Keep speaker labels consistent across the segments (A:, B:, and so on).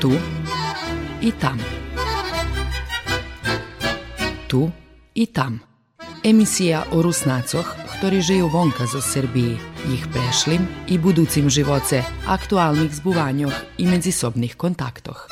A: Tu i tam. Tu i tam. Emisija o Rusnacoh, ktorí žijú vonka zo Srbiji, ich prešlim i buducim živoce, aktualnih zbuvanjoh i međusobnih kontaktoh.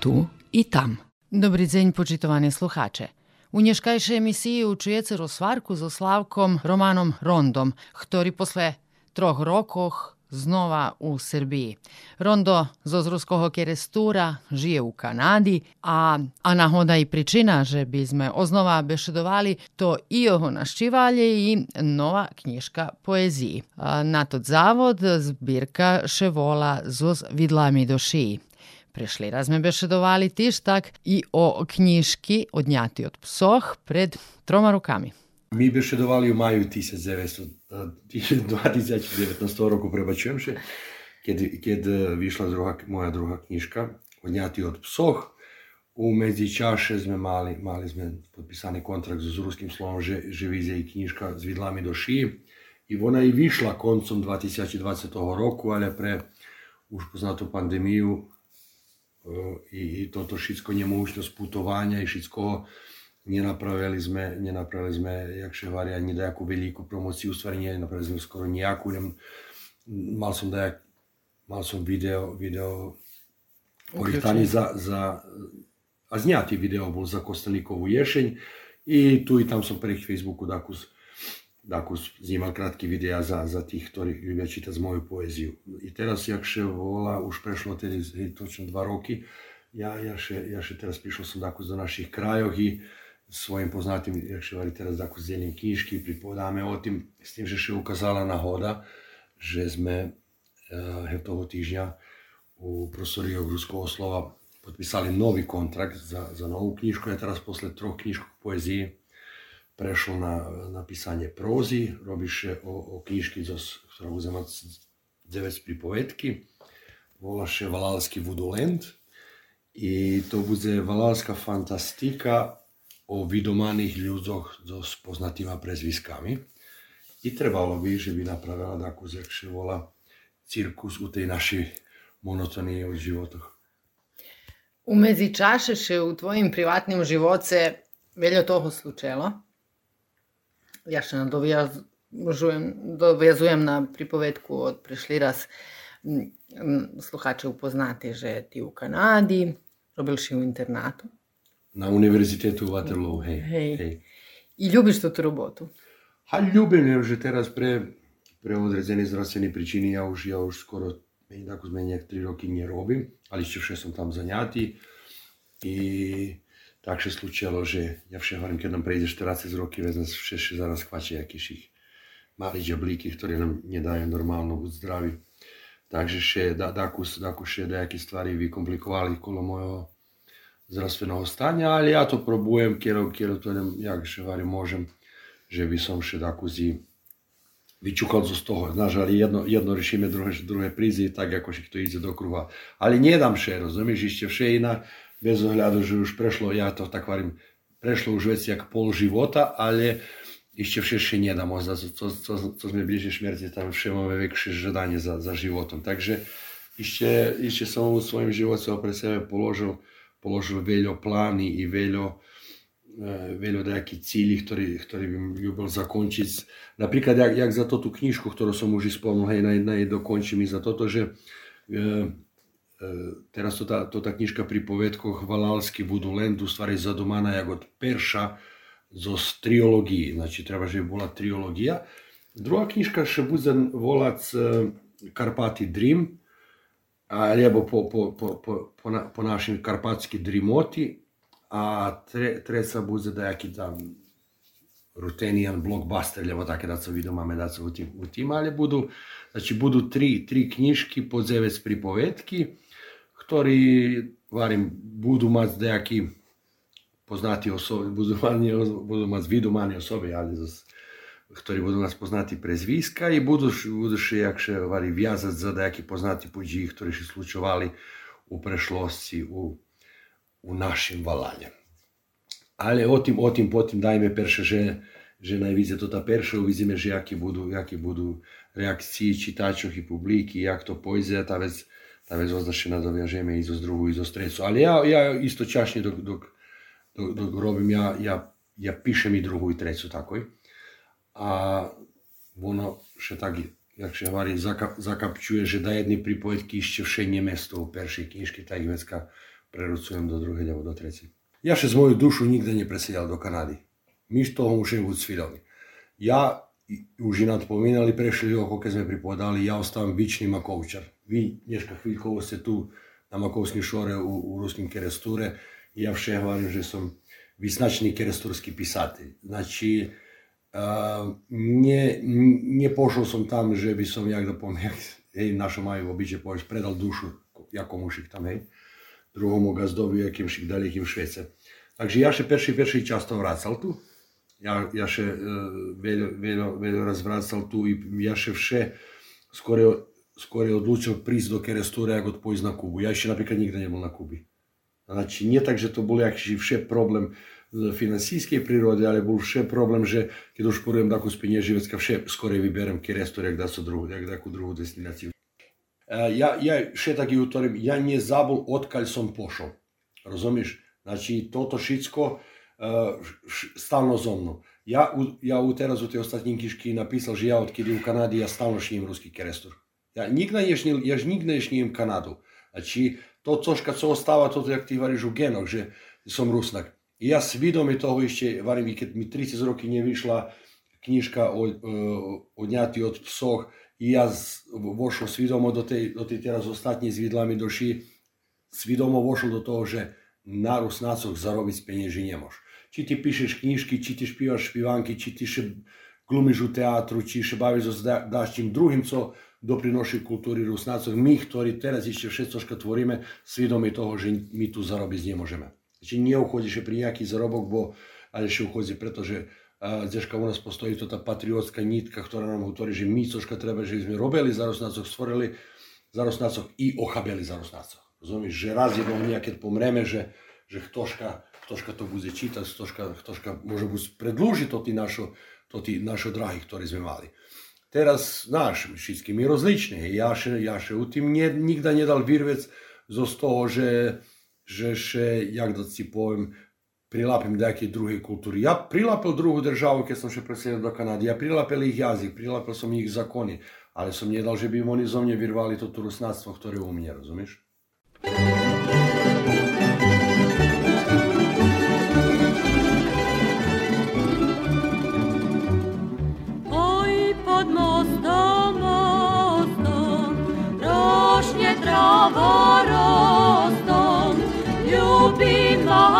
A: Tu i tam. Dobry dzień, počitovani sluhače. U nješkajšej emisiji učujete rozvarku so Slavkom Romanom Rondom, ktorý posle troch rokoch znova u Srbiji. Rondo z ruského kerestura žije u Kanadi, a, a nahoda i pričina, že by sme oznova bešedovali, to i jeho naščivalje i nova knjižka poeziji. Na to zavod zbirka Ševola zoz vidlami do šiji. Prešli raz sme bešedovali tištak i o knjižki Odnjati od psoh pred troma rukami.
B: Mi bešedovali u maju 1900 2019 roku prebačujem še, keď, keď vyšla druhá, moja druhá knižka Odňatý od psoch. U medzičaše sme mali, mali sme podpísaný kontrakt s ruským slovom, že, že vyjde i knižka s vidlami do šiji. I ona i vyšla koncom 2020 roku, ale pre už poznatú pandemiju i, i toto všetko nemožnosť putovania i všetko nenapravili sme, nenapravili sme jakže vari ani nejakú veľkú promociu, u stvari nenapravili sme skoro nejakú, nem, mal som dajak, mal som video, video koritani za, za, a zňatý video bol za Kostelníkovú ješeň. I tu i tam som pre Facebooku dakus, dakus znímal krátky videa za, za tých, ktorí ľubia čítať moju poéziu. I teraz, jakže volá, už prešlo tedy točno dva roky, ja, ja, še, ja še teraz prišiel som dakus do našich krajoch i svojim poznatim reševalite razdaku Zeljem Kiški pripowiadamy o tym, z tym, że się ukazała nachoda, że sme eh, e, toho tyžnja u prostoriji Gruskoslova potpisali novi kontrakt za, za novu knjižku. Ja teraz posle troh knjižku poezije prešao na, na pisanje prozi, robiše o, o knjiški za ktorú uzemac 9 pripovetki. Volaše Valalski Vudolent i to bude Valalska fantastika o vydomaných ľuďoch so poznatýma prezviskami. I trebalo by, že by napravila takú, jak volá, cirkus u tej našej monotonije u životoch.
A: U međučaše še u tvojim privatnim živoce veljo toho slučelo. Ja še nadovezujem, dovezujem na pripovedku od prešli raz sluhače upoznati, že ti u Kanadi, robil si u internatu
B: na univerzitetu Waterloo, hej.
A: hej. hej. I ljubiš tú robotu?
B: Ha, ľubím, že teraz pre, pre odredzené zdravstvené príčiny ja už, ja už skoro ako sme nejak 3 roky nerobím, ale ešte vše som tam zaňatý. I tak sa slučilo, že ja vše hovorím, keď nám prejde 40 roky, vezme vše zaraz chvače jakýšich malých žablíky, ktoré nám nedajú normálno buď zdraví. Takže še, da, daku, daku še nejaké stvari vykomplikovali kolo mojho zdravstveného stanja, ali ja to probujem, kjer, kjer nem, jak še vari môžem, že by som še takú zi vyčukal z toho. Znaš, ali jedno, jedno rešíme, druhé, druhé prízi, tak ako to ide do kruha. Ale nedám še, rozumieš, ešte vše iná, bez ohľadu, že už prešlo, ja to tak varím, prešlo už veci jak pol života, ale ešte všetko nedám, za co, co, co, co sme bližšie šmrti, tam vše máme väčšie žadanie za, za životom. Takže ešte, ešte som v svojom pre sebe položil položil veľa plány i veľa, e, veľa nejakých cílí, ktorý, ktorý by ľúbil zakončiť. Napríklad, jak, jak za tú knižku, ktorú som už spomenul, hej, na jednej dokončím i za toto, že e, e, teraz to tá, to pri povedkoch Valalsky budú len tu stvari zadomaná jak od Perša zo triológií, znači treba, že by bola triológia. Druhá knižka še bude volať e, Karpaty Dream, ali bo po, po, po, po, po, na, po naši karpatski drimoti, a tre, treba bude da neki tam rutenijan blockbuster, ljevo tako da sam vidio mame da sam u tim, u tim ali budu, znači budu tri, tri knjiški po zeves pripovetki, ktori, varim, budu maz dejaki poznati osobe, budu manje, budu maz vidu manje osobe, ali zas, ktorí budú nás poznatí prezvíska i budú, budú jakže vari viazať za nejakí poznatí puđí, ktorí si slučovali u prešlosti u, u našim valanjem. Ale o tim, o tim potim dajme perše, že, že najvíce to ta perše, uvidíme, že jaké budú, jaké budú reakcie čitačov i publiky, jak to pojde, ta vec, ta vec označená doviažeme i zo drugu, i zo strecu. Ali ja, ja isto čašnje dok, dok, dok, dok robim, ja, ja, ja pišem i drugu i trecu takoj. A ono še tak, jak še hovorí, zakap, zakapčuje, že da jedni pripovedky ešte všenie mesto u peršej knižky, tak vecka prerucujem do druhej alebo do tretej. Ja še z moju dušu nikde nepresedal do Kanady. Mi z toho musíme byť svidomi. Ja, už inak pomínali, prešli oko, keď sme pripovedali, ja ostávam vičný makovčar. Vy dneška chvíľkovo ste tu na Makovském šore u, u Ruským kerestúre. Ja vše hovorím, že som vyznačný kerestúrsky písateľ. Znači, uh, ne, nepošol som tam, že by som, jak da poviem, jak, hej, našo majú obyče, povieš, predal dušu, ako mušik tam, hej, druhomu gazdovi, jakým šik dali, jakým Švece. Takže ja še perší, perší často vracal tu. Ja, ja še uh, veľa, raz vracal tu i ja še vše skoro, skoro odlučil prísť do Kerestúre, ako odpojsť na Kubu. Ja ešte napríklad nikde nebol na Kubi. Znači, nie tak, že to bol jaký vše problém z finansijskej prírody, ale bol vše problém, že keď už porujem takú spinieživecka, vše skoro vyberem Kerestúre, jak dá sa druhú, jak takú druhú destináciu. Uh, ja, ja še taký utvorím, ja nezabol, odkaľ som pošol. Rozumieš? Znači, toto všetko uh, stalno zo mnou. Ja, ja u teraz u tej ostatní knižky napísal, že ja odkedy u Kanady ja stalno šním ruský kerestor. Ja nikdy nešním, ja nikdy nešním Kanadu. Znači, to cožka, co ostáva, toto, jak ty varíš u genoch, že som Rusnak. Ja svidomi toho ešte varím, keď mi 30 roky nevyšla knižka o, o dňati od psoch, ja vošol svidomo do tej, do tej teraz ostatní s vidlami doši, svidomo vošol do toho, že na Rusnácoch zarobiť z penieží nemôž. Či ty píšeš knižky, či ty špívaš špívánky, či ty še glumíš u teatru, či še bavíš so dáštím druhým, co doprinoši kultúry Rusnácov. My, ktorí teraz ešte všetko tvoríme, svidomi toho, že my tu zarobiť nemôžeme. Znači nije uhodjiše prijaki zarobok, bo ali še uhodzi, pretože Zeška u nas postoji to ta patriotska nitka, ktorá nám hovorí, že my, cožka treba, že sme robili za Rusnácov, stvorili za Rusnácov i ohabeli za Rusnácov. Rozumieš, že raz jednom nejaké pomreme, že, že ktožka, ktožka to bude čítať, ktožka, ktožka môže buď predlúžiť to ty našo, to ty našo drahy, ktoré sme mali. Teraz, znaš, všetky mi rozlične. Ja še, ja še u tim nikda ne dal virvec zo z toho, že že še, jak da si poviem, prilapim nejakej druhej kultúry. Ja prilapil druhú državu, keď som še preselil do Kanady. Ja prilapil ich jazyk, prilapil som ich zákony. Ale som nedal, že by oni zo mne vyrvali toto rusnáctvo, ktoré u mne, rozumieš?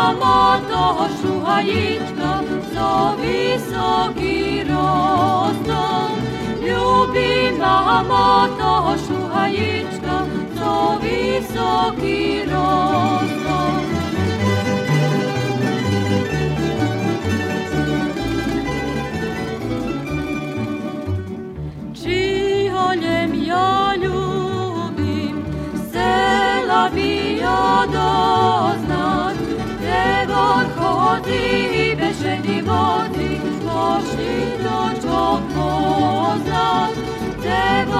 C: Mama toho šuhajička, co wysoki rostom. Ljubim mama toho šuhajička, wysoki rostom. Čiholjem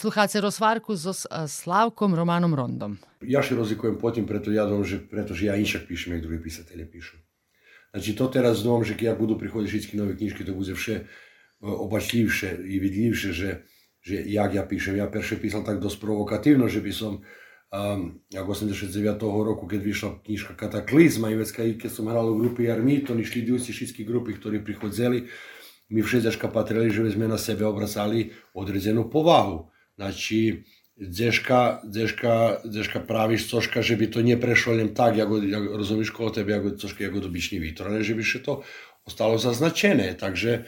A: Sluchace rozvarku so Slavkom Romanom Rondom.
B: Ja še rozlikujem potim, preto ja dom, že, pretože ja inšak píšem, jak drugi pisatelje pišu. Znači to teraz dom, že jak budu prihoditi všetky nové knižky, to bude vše obačljivše i vidljivše, že, že jak ja píšem. Ja perše písal tak dosť provokatívno, že by som um, jak 89. roku, keď vyšla knižka Kataklizma i vecka, i keď som hral u grupi Armiton, išli ďusi všetky grupy, ktorí prichodzeli, mi všetzačka patrili, že sme na sebe obracali odredzenú povahu. Znači, Dzeška, Dzeška, Dzeška praviš coška, že by to neprešlo len tak, ako, jak rozumieš kolo tebe, ako coška, ako dobičný vítr, ale že by to ostalo zaznačené. Takže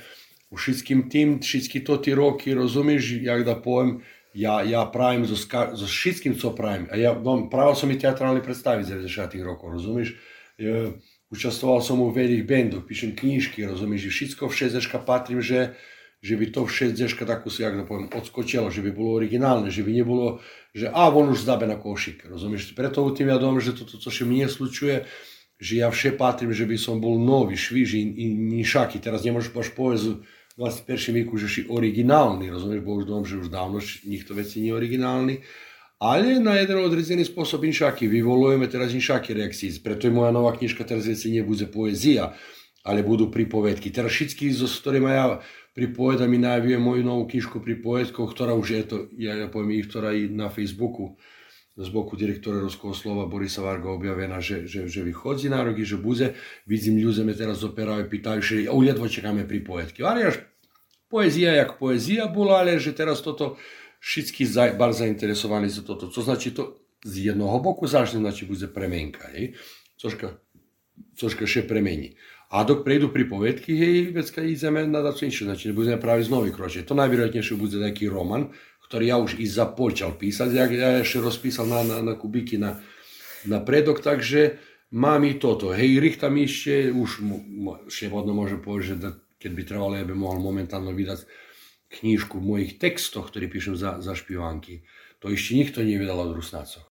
B: u všetkým tým, všetky to ty roky, rozumieš, jak da poviem, ja, ja pravim zo, zo všetkým, co pravim. A ja, no, pravil som i teatrálne predstavy z 90 rokov, rozumieš? E, Učastoval som u veľkých bandov, píšem knižky, rozumieš, že všetko v 60 patrím, že že by to všetko takú si, jak to poviem, odskočilo, že by bolo originálne, že by nebolo, že a on už zdabe na košik, rozumieš? Preto tým ja dom, že toto, co sa mne slučuje, že ja vše patrím, že by som bol nový, švíži, i šaky. Teraz nemôžeš baš povedať v 21. veku, že si originálny, rozumieš? Bo už dom, že už dávno nikto veci nie originálny. Ale na jeden odrezený spôsob inšaky. Vyvolujeme teraz inšaky reakcií. Preto je moja nová knižka teraz veci nebude poezia, ale budú pripovedky. Teraz všetky, z ktorými ja pripovedať mi najavuje moju novú knižku pripovedkov, ktorá už je to, ja, poviem ich, ktorá je na Facebooku z boku direktora Ruského slova Borisa Varga objavená, že, že, že vychodzi na roky, že bude. Vidím, ľudia me teraz operajú, pýtajú, že ujedvo čakáme pripovedky. Ale až poezia, jak poezia bola, ale že teraz toto všetci za, bar zainteresovaní za toto. Co znači to z jednoho boku začne, znači bude premenka. Hej? Cožka, cožka še premeni. A dok prejdú pripovedky, hej, vecka ideme na inšie, znači budeme praviť znovu kroče. To najvjerojatnejšie bude taký roman, ktorý ja už i započal písať, ja, ja ešte rozpísal na, na, na kubiky na, na predok, takže mám i toto. Hej, richtam ešte, už ešte vodno môžem povedať, da, keď by trvalo, ja by mohol momentálno vydať knižku mojich tekstov, ktorý píšem za, za špivánky. To ešte nikto nevydal od Rusnácov.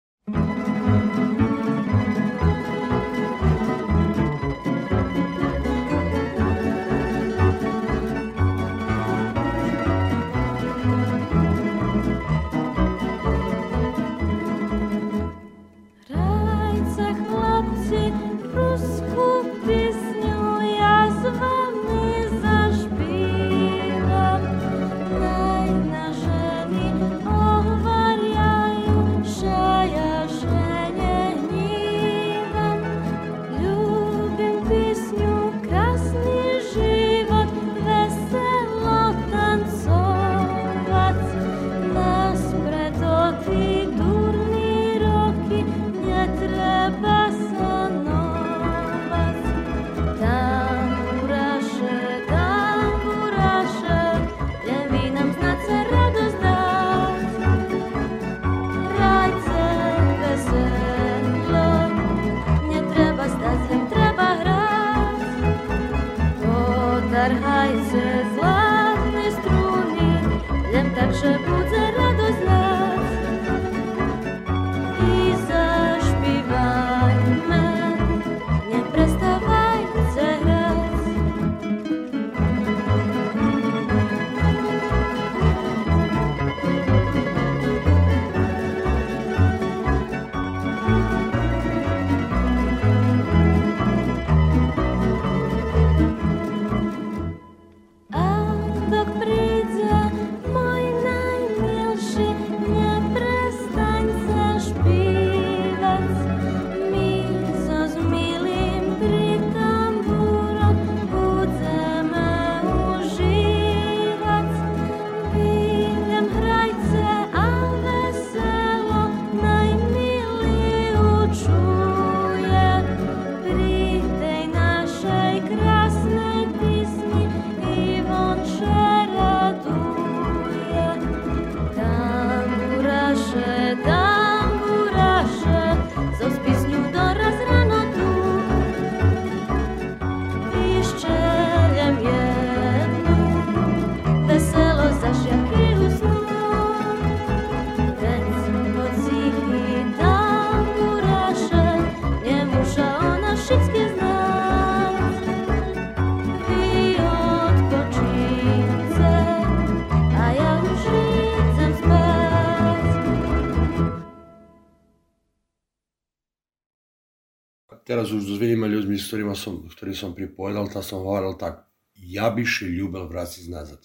B: teraz už z wieloma ľuďmi, s ktorými som, ktorý som pripovedal, to som hovoril tak, ja by si ľúbil vrátiť nazad.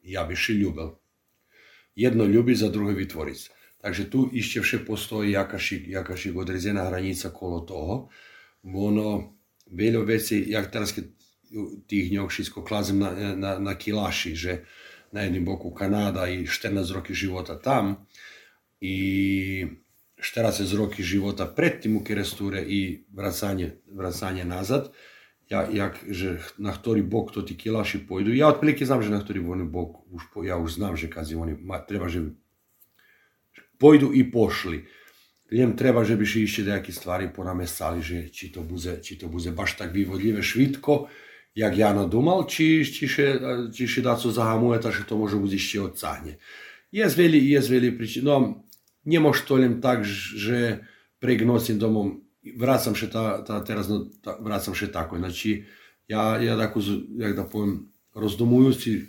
B: Ja by si ľúbil. Jedno ľúbiť, za druhé vytvoriť. Takže tu iście wsze postoji jaká jakaś odrezena hranica kolo toho, ono, veľa veci, jak teraz keď tých njog všetko klazim na, na, na kilaši, že na jednom boku Kanada i 14 roky života tam i šta se z roki života predtým, u kere i vracanje, vracanje nazad, ja, jak, že na ktori bok to ti kilaši pojdu, ja otprilike znam že na htori oni bok, už, ja už znam že kazi oni, ma, treba že pojdu i pošli. Ljem treba že biš išće da jaki stvari ponamestali, že či to buze, či to buze baš tak vivodljive švitko, jak ja nadumal, či, či, še, či še da co zahamuje, ta še to može buzišće od sanje. Jez veli, jez veli priči, no, nie može to len tak, že prek nosim domom, vracam še ta, ta teraz, no, ta, vracam še tako. Znači, ja, ja tako, jak da povem, rozdumujući,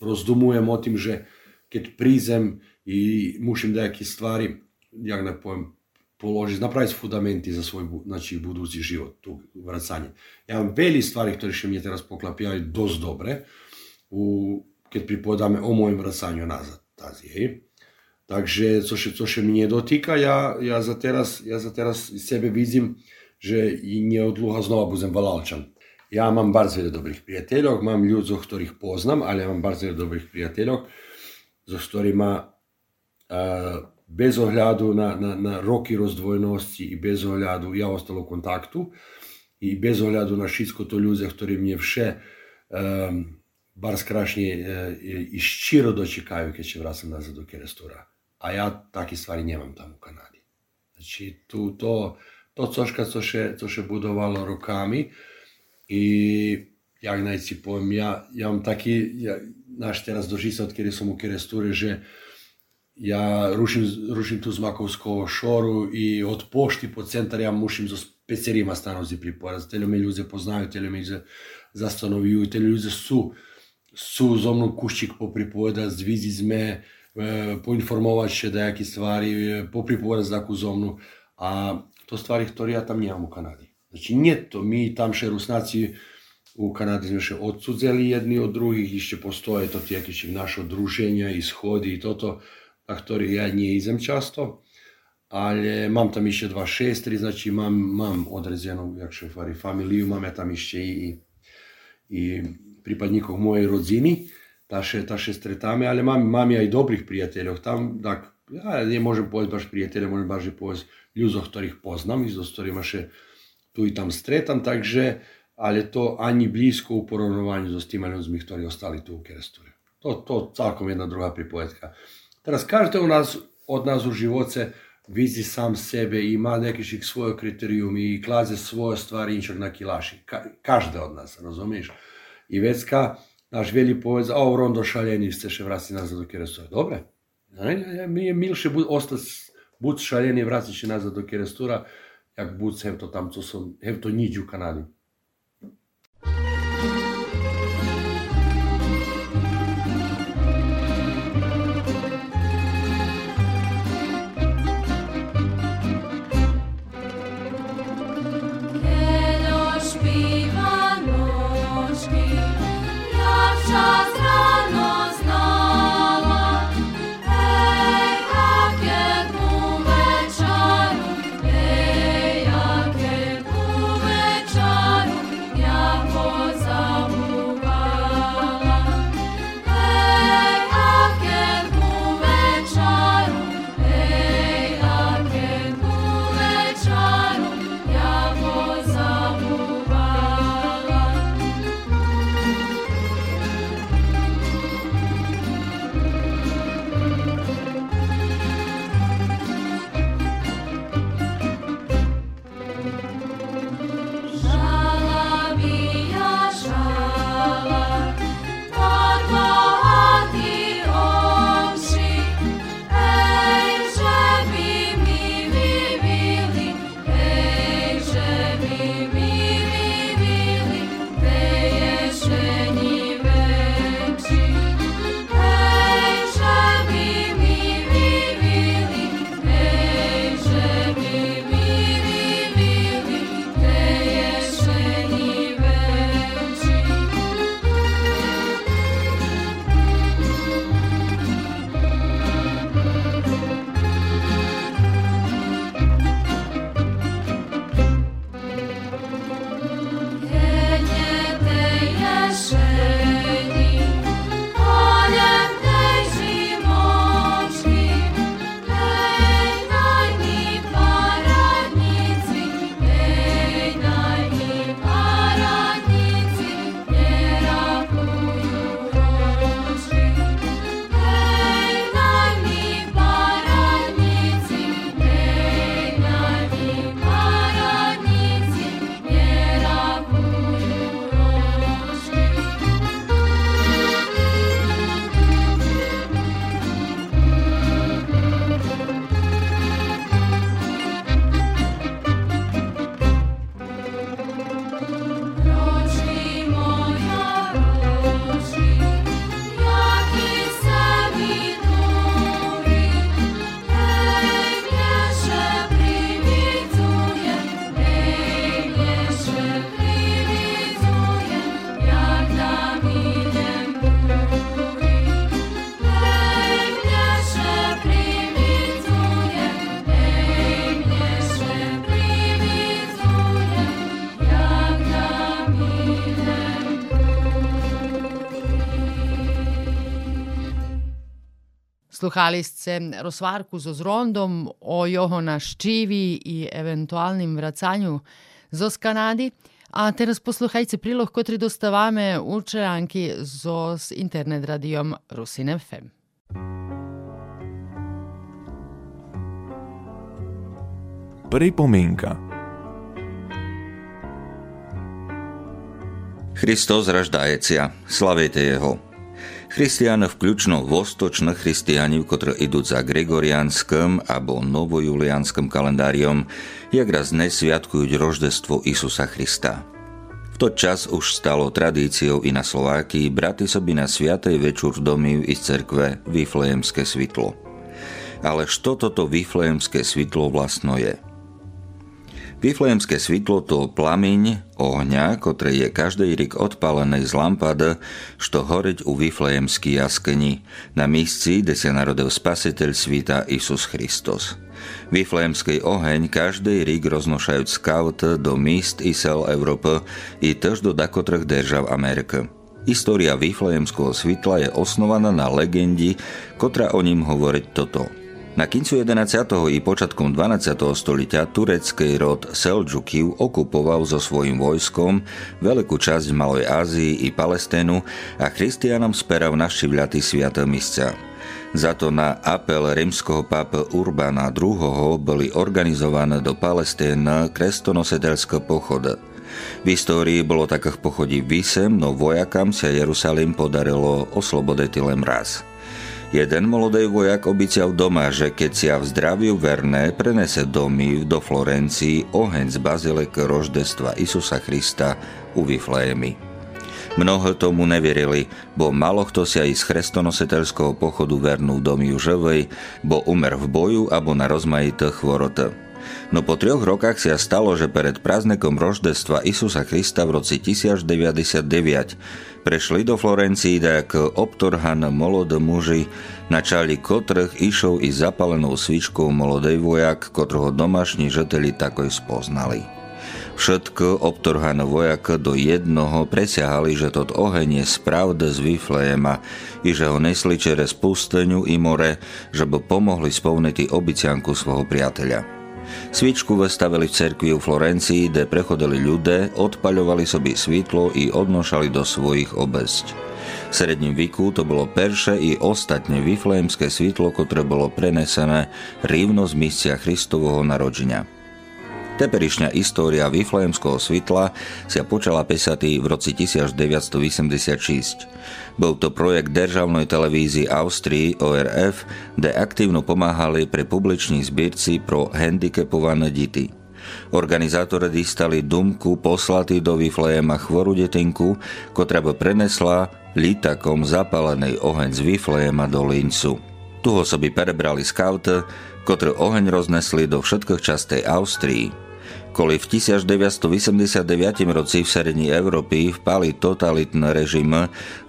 B: rozdumujem o tim, že keď prízem i mušim nejaké stvari, jak ne povem, položiť, napraviť fundamenty za svoj znači, budúci život, tu vracanie. Ja mám veľa stvari, ktoré še mne teraz poklapiajú dosť dobre, u, keď pripovedáme o mojom vracaniu nazad. Tazi, hej. Takže, co še, co še mne dotýka, ja, ja, za teraz, ja za teraz sebe vidím, že neodluha znova budem valalčan. Ja mám bardzo veľa dobrých priateľov, mám ľudí, ktorých poznám, ale mám bardzo veľa dobrých priateľov, so ktorými bez ohľadu na, na, na roky rozdvojnosti i bez ohľadu, ja ostal v kontaktu i bez ohľadu na všetko to ľudia, ktorí mne vše um, bar skrašne uh, i ščiro dočekajú, keď sa vracam nazad do Kerestora. A ja také stvari nemám tam u Kanadi. Znači, tu, to, to coška, co še, co še budovalo rokami i jak najci poviem, ja, ja mám taký, ja, náš teraz doží sa, odkedy som u Keresture, že ja rušim, rušim tu z Makovského šoru i od pošti po centar ja mušim zo pecerima stanozi pripovedať. Tele me ľudia poznajú, tele me ľudia zastanovujú, tele ľudia sú, sú zo mnou kuščík popripovedať, zviziť sme, e, poinformovať še dajaké stvari, e, popripovedať takú zo. A to stvari, ktoré ja tam nemám u Kanady. Znači, nie to, my tam še Rusnáci u Kanady sme še odsudzeli jedni od druhých, ešte postoje to tie naše druženja i schody i toto na ktorých ja nie idem často, ale mám tam ešte dva šestri, znači mám, mám odrezenú, jak šefari, familiju, mám ja tam ešte i, i pripadníkov mojej rodziny, Da še stretame, ali imam, imam ja i dobrih prijateljev tam, Da ja ne možem povesti baš prijatelje, možem baš povesti ljuzov, ktorih poznam iz s ktorima še tu i tam stretam, takže, ali to ani blisko u porovnovanju s tima ljudmi, ktorji ostali tu u Kerestore. To, to celkom jedna druga pripojetka. Teraz kažete u nas, od nas u živoce, vizi sam sebe, ima nekiših svoj kriterijum i klaze svoje stvari inčak na kilaši. Každe od nas, razumiješ? I vecka, naš veli povez, a u rondo šaljenih se še vrati nazad kjer su. Dobre. Mi je milše bud, ostat bud šaljeni vrati nazad do kjer stura, jak bud se to tam, co sam, to niđu u Kanadi.
A: Sluhali ste rozvarku so zrondom o jeho naščivi i eventualnim vracanju zo z Kanady. A teraz posluchajte prilog, kotri dostavame učeranki zo s internet radijom Rusin FM.
D: Pripomienka
E: Hristos raždajecia, slavite Jeho. Vključno vostočne hristiani, ktorí idú za gregoriánskym alebo novojuliánskym kalendáriom, jak raz dnes sviatkujú roždestvo Isusa Krista. V to čas už stalo tradíciou i na Slovákii braty soby na sviatej večer domy i z cerkve Viflejemské svitlo. Ale što toto Viflejemské svitlo vlastno je? Viflejemské svitlo to plameň ohňa, ktoré je každý rik odpálený z lampady, što horeť u Viflejemský jaskni, na místci, kde sa narodil spasiteľ svita Isus Christos. Viflejemský oheň každý rik roznošajúc skaut do míst i sel Európy i tež do dakotrh držav Ameriky. História Viflejemského svitla je osnovaná na legendi, ktorá o ním hovoriť toto – na kincu 11. i počiatkom 12. stoliťa turecký rod Seljukiv okupoval so svojím vojskom veľkú časť Malej Ázii i Palesténu a christianom sperav našivľaty sviaté misca. Za to na apel rímskeho pápa Urbana II. boli organizované do Palesténa krestonosetelské pochody. V histórii bolo takých pochodí vysem, no vojakám sa Jerusalém podarilo oslobodiť len raz – Jeden molodej vojak obycial doma, že keď si v zdraviu verné prenese domy do Florencii oheň z bazilek roždestva Isusa Krista u Viflejemy. Mnoho tomu neverili, bo malo kto si aj z chrestonosetelského pochodu vernú domy živej, bo umer v boju abo na rozmajité chvorote. No po troch rokách sa stalo, že pred prázdnekom roždestva Isusa Krista v roci 1099 prešli do Florencii, ako obtorhan molod muži, na čali kotrh išov i zapalenou svičkou molodej vojak, kotroho domašní žeteli takoj spoznali. Všetko obtorhan vojak do jednoho presiahali, že tot oheň je spravde z Viflejema i že ho nesli čere spusteniu i more, že by pomohli spovniť obicianku svojho priateľa. Svičku vestavili v cerkvi u Florencii, kde prechodili ľudé, odpaľovali sobi svítlo i odnošali do svojich obesť. V sredním viku to bolo perše i ostatne viflémske svítlo, ktoré bolo prenesené rívno z místia Kristovho narodženia. Teperišňa história Viflejemského svitla sa počala pesať v roci 1986. Bol to projekt državnej televízii Austrii ORF, kde aktívno pomáhali pre publiční zbierci pro handicapované deti. Organizátori dostali dumku poslaty do Viflejema chvoru detinku, ktorá by prenesla lítakom zapálený oheň z Viflejema do Lincu. Tu ho soby prebrali skauty, ktorí oheň roznesli do všetkých častej Austrii. Koli v 1989 roci v srední Európy vpali totalitné režim,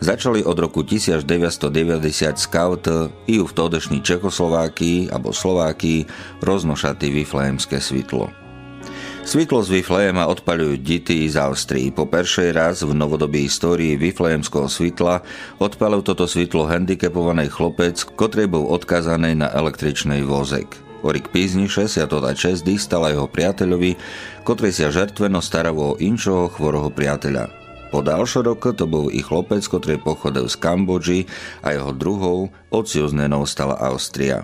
E: začali od roku 1990 scout i v todešní Čekoslovákii alebo Slovákii roznošatý vyflémske svitlo. Svitlo z Viflejema odpaľujú dity z Austrii. Po peršej raz v novodobí histórii Viflejemského svitla odpalil toto svitlo handicapovaný chlopec, ktorý bol odkazaný na električnej vozek. Orik to čest stala jeho priateľovi, ktorý sa žertveno staral o inšoho chvoroho priateľa. Po ďalšie roky to bol i chlopec, ktorý pochodil z Kambodži a jeho druhou ocioznenou stala Austria.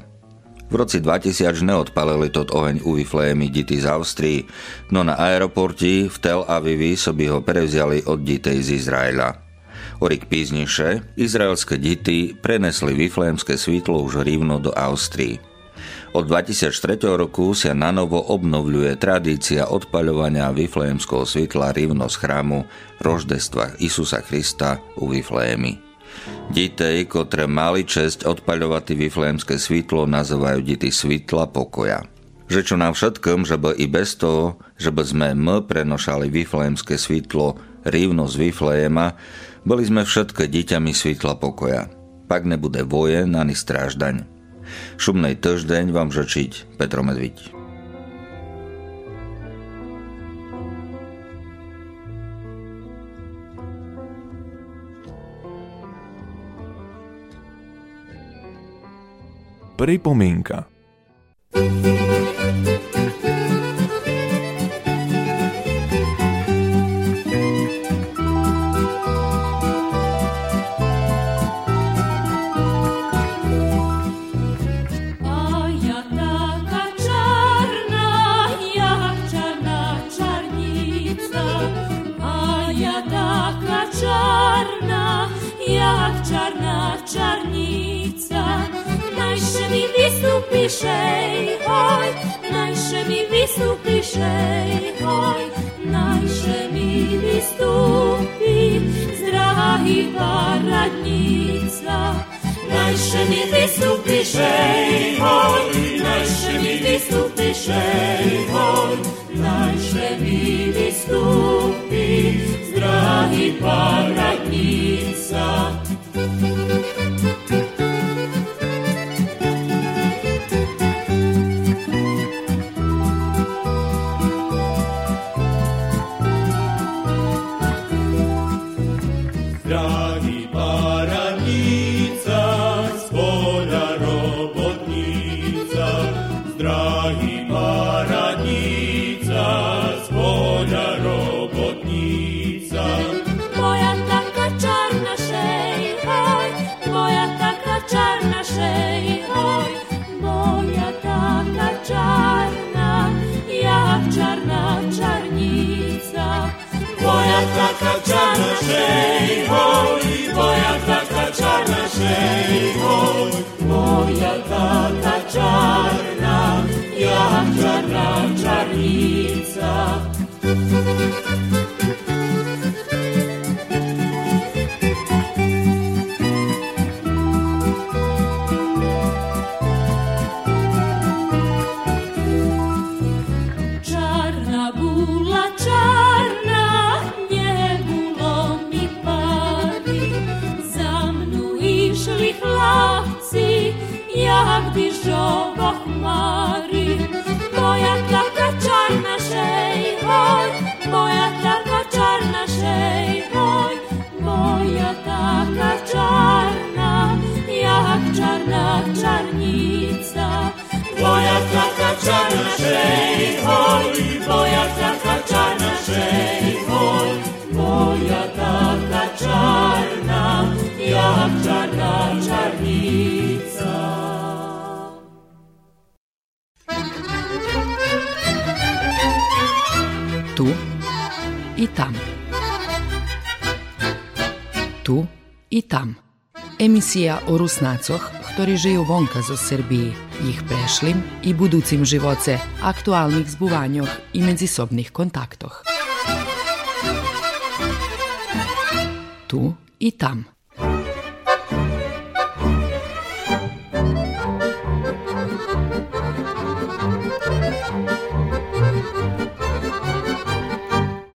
E: V roci 2000 neodpalili tot oheň u Viflejemy dity z Austrii, no na aeroporti v Tel Avivi by ho prevziali od ditej z Izraela. Orik pízniše, izraelské dity prenesli Viflejemské svítlo už rívno do Austrii. Od 2003 roku sa na novo obnovľuje tradícia odpaľovania Viflejemského svitla rivno z chrámu roždestva Isusa Krista u Viflejemi. Ditej, ktoré mali česť odpaľovať Viflejemské svitlo, nazývajú dity svitla pokoja. Že čo nám všetkom, že by i bez toho, že by sme my prenošali Viflejemské svitlo rivno z Viflejema, boli sme všetky deťami svitla pokoja. Pak nebude vojen ani stráždaň. Šumnej týždeň vám žečiť Petro Medviť.
D: pripomienka.
C: Wystupiszej, oj, najsze mi wystupiszej, oj, najsze mi wystupi, zdrahi paradnica. Najsze mi wystupiszej, oj, najsze mi wystupiszej, oj, najsze mi wystupi, zdrahi paradnica. Taka czarna szej, oj, moja taka czarna szej, oj, moja taka czarna, jak czarna czarnica. Taka czarna, jak czarna czarnica. Moja taka czarna szej, oj, moja taka czarna szej, oj, moja taka czarna, jak czarna czarnica.
A: Tu i tam. Tu i tam. Emisija o Rusnacoh, ktorí žijú vonka zo Srbiji, ich prešlim i buducim živoce, aktualnih zbuvanjoh i međusobnih kontaktoh. Tu i tam.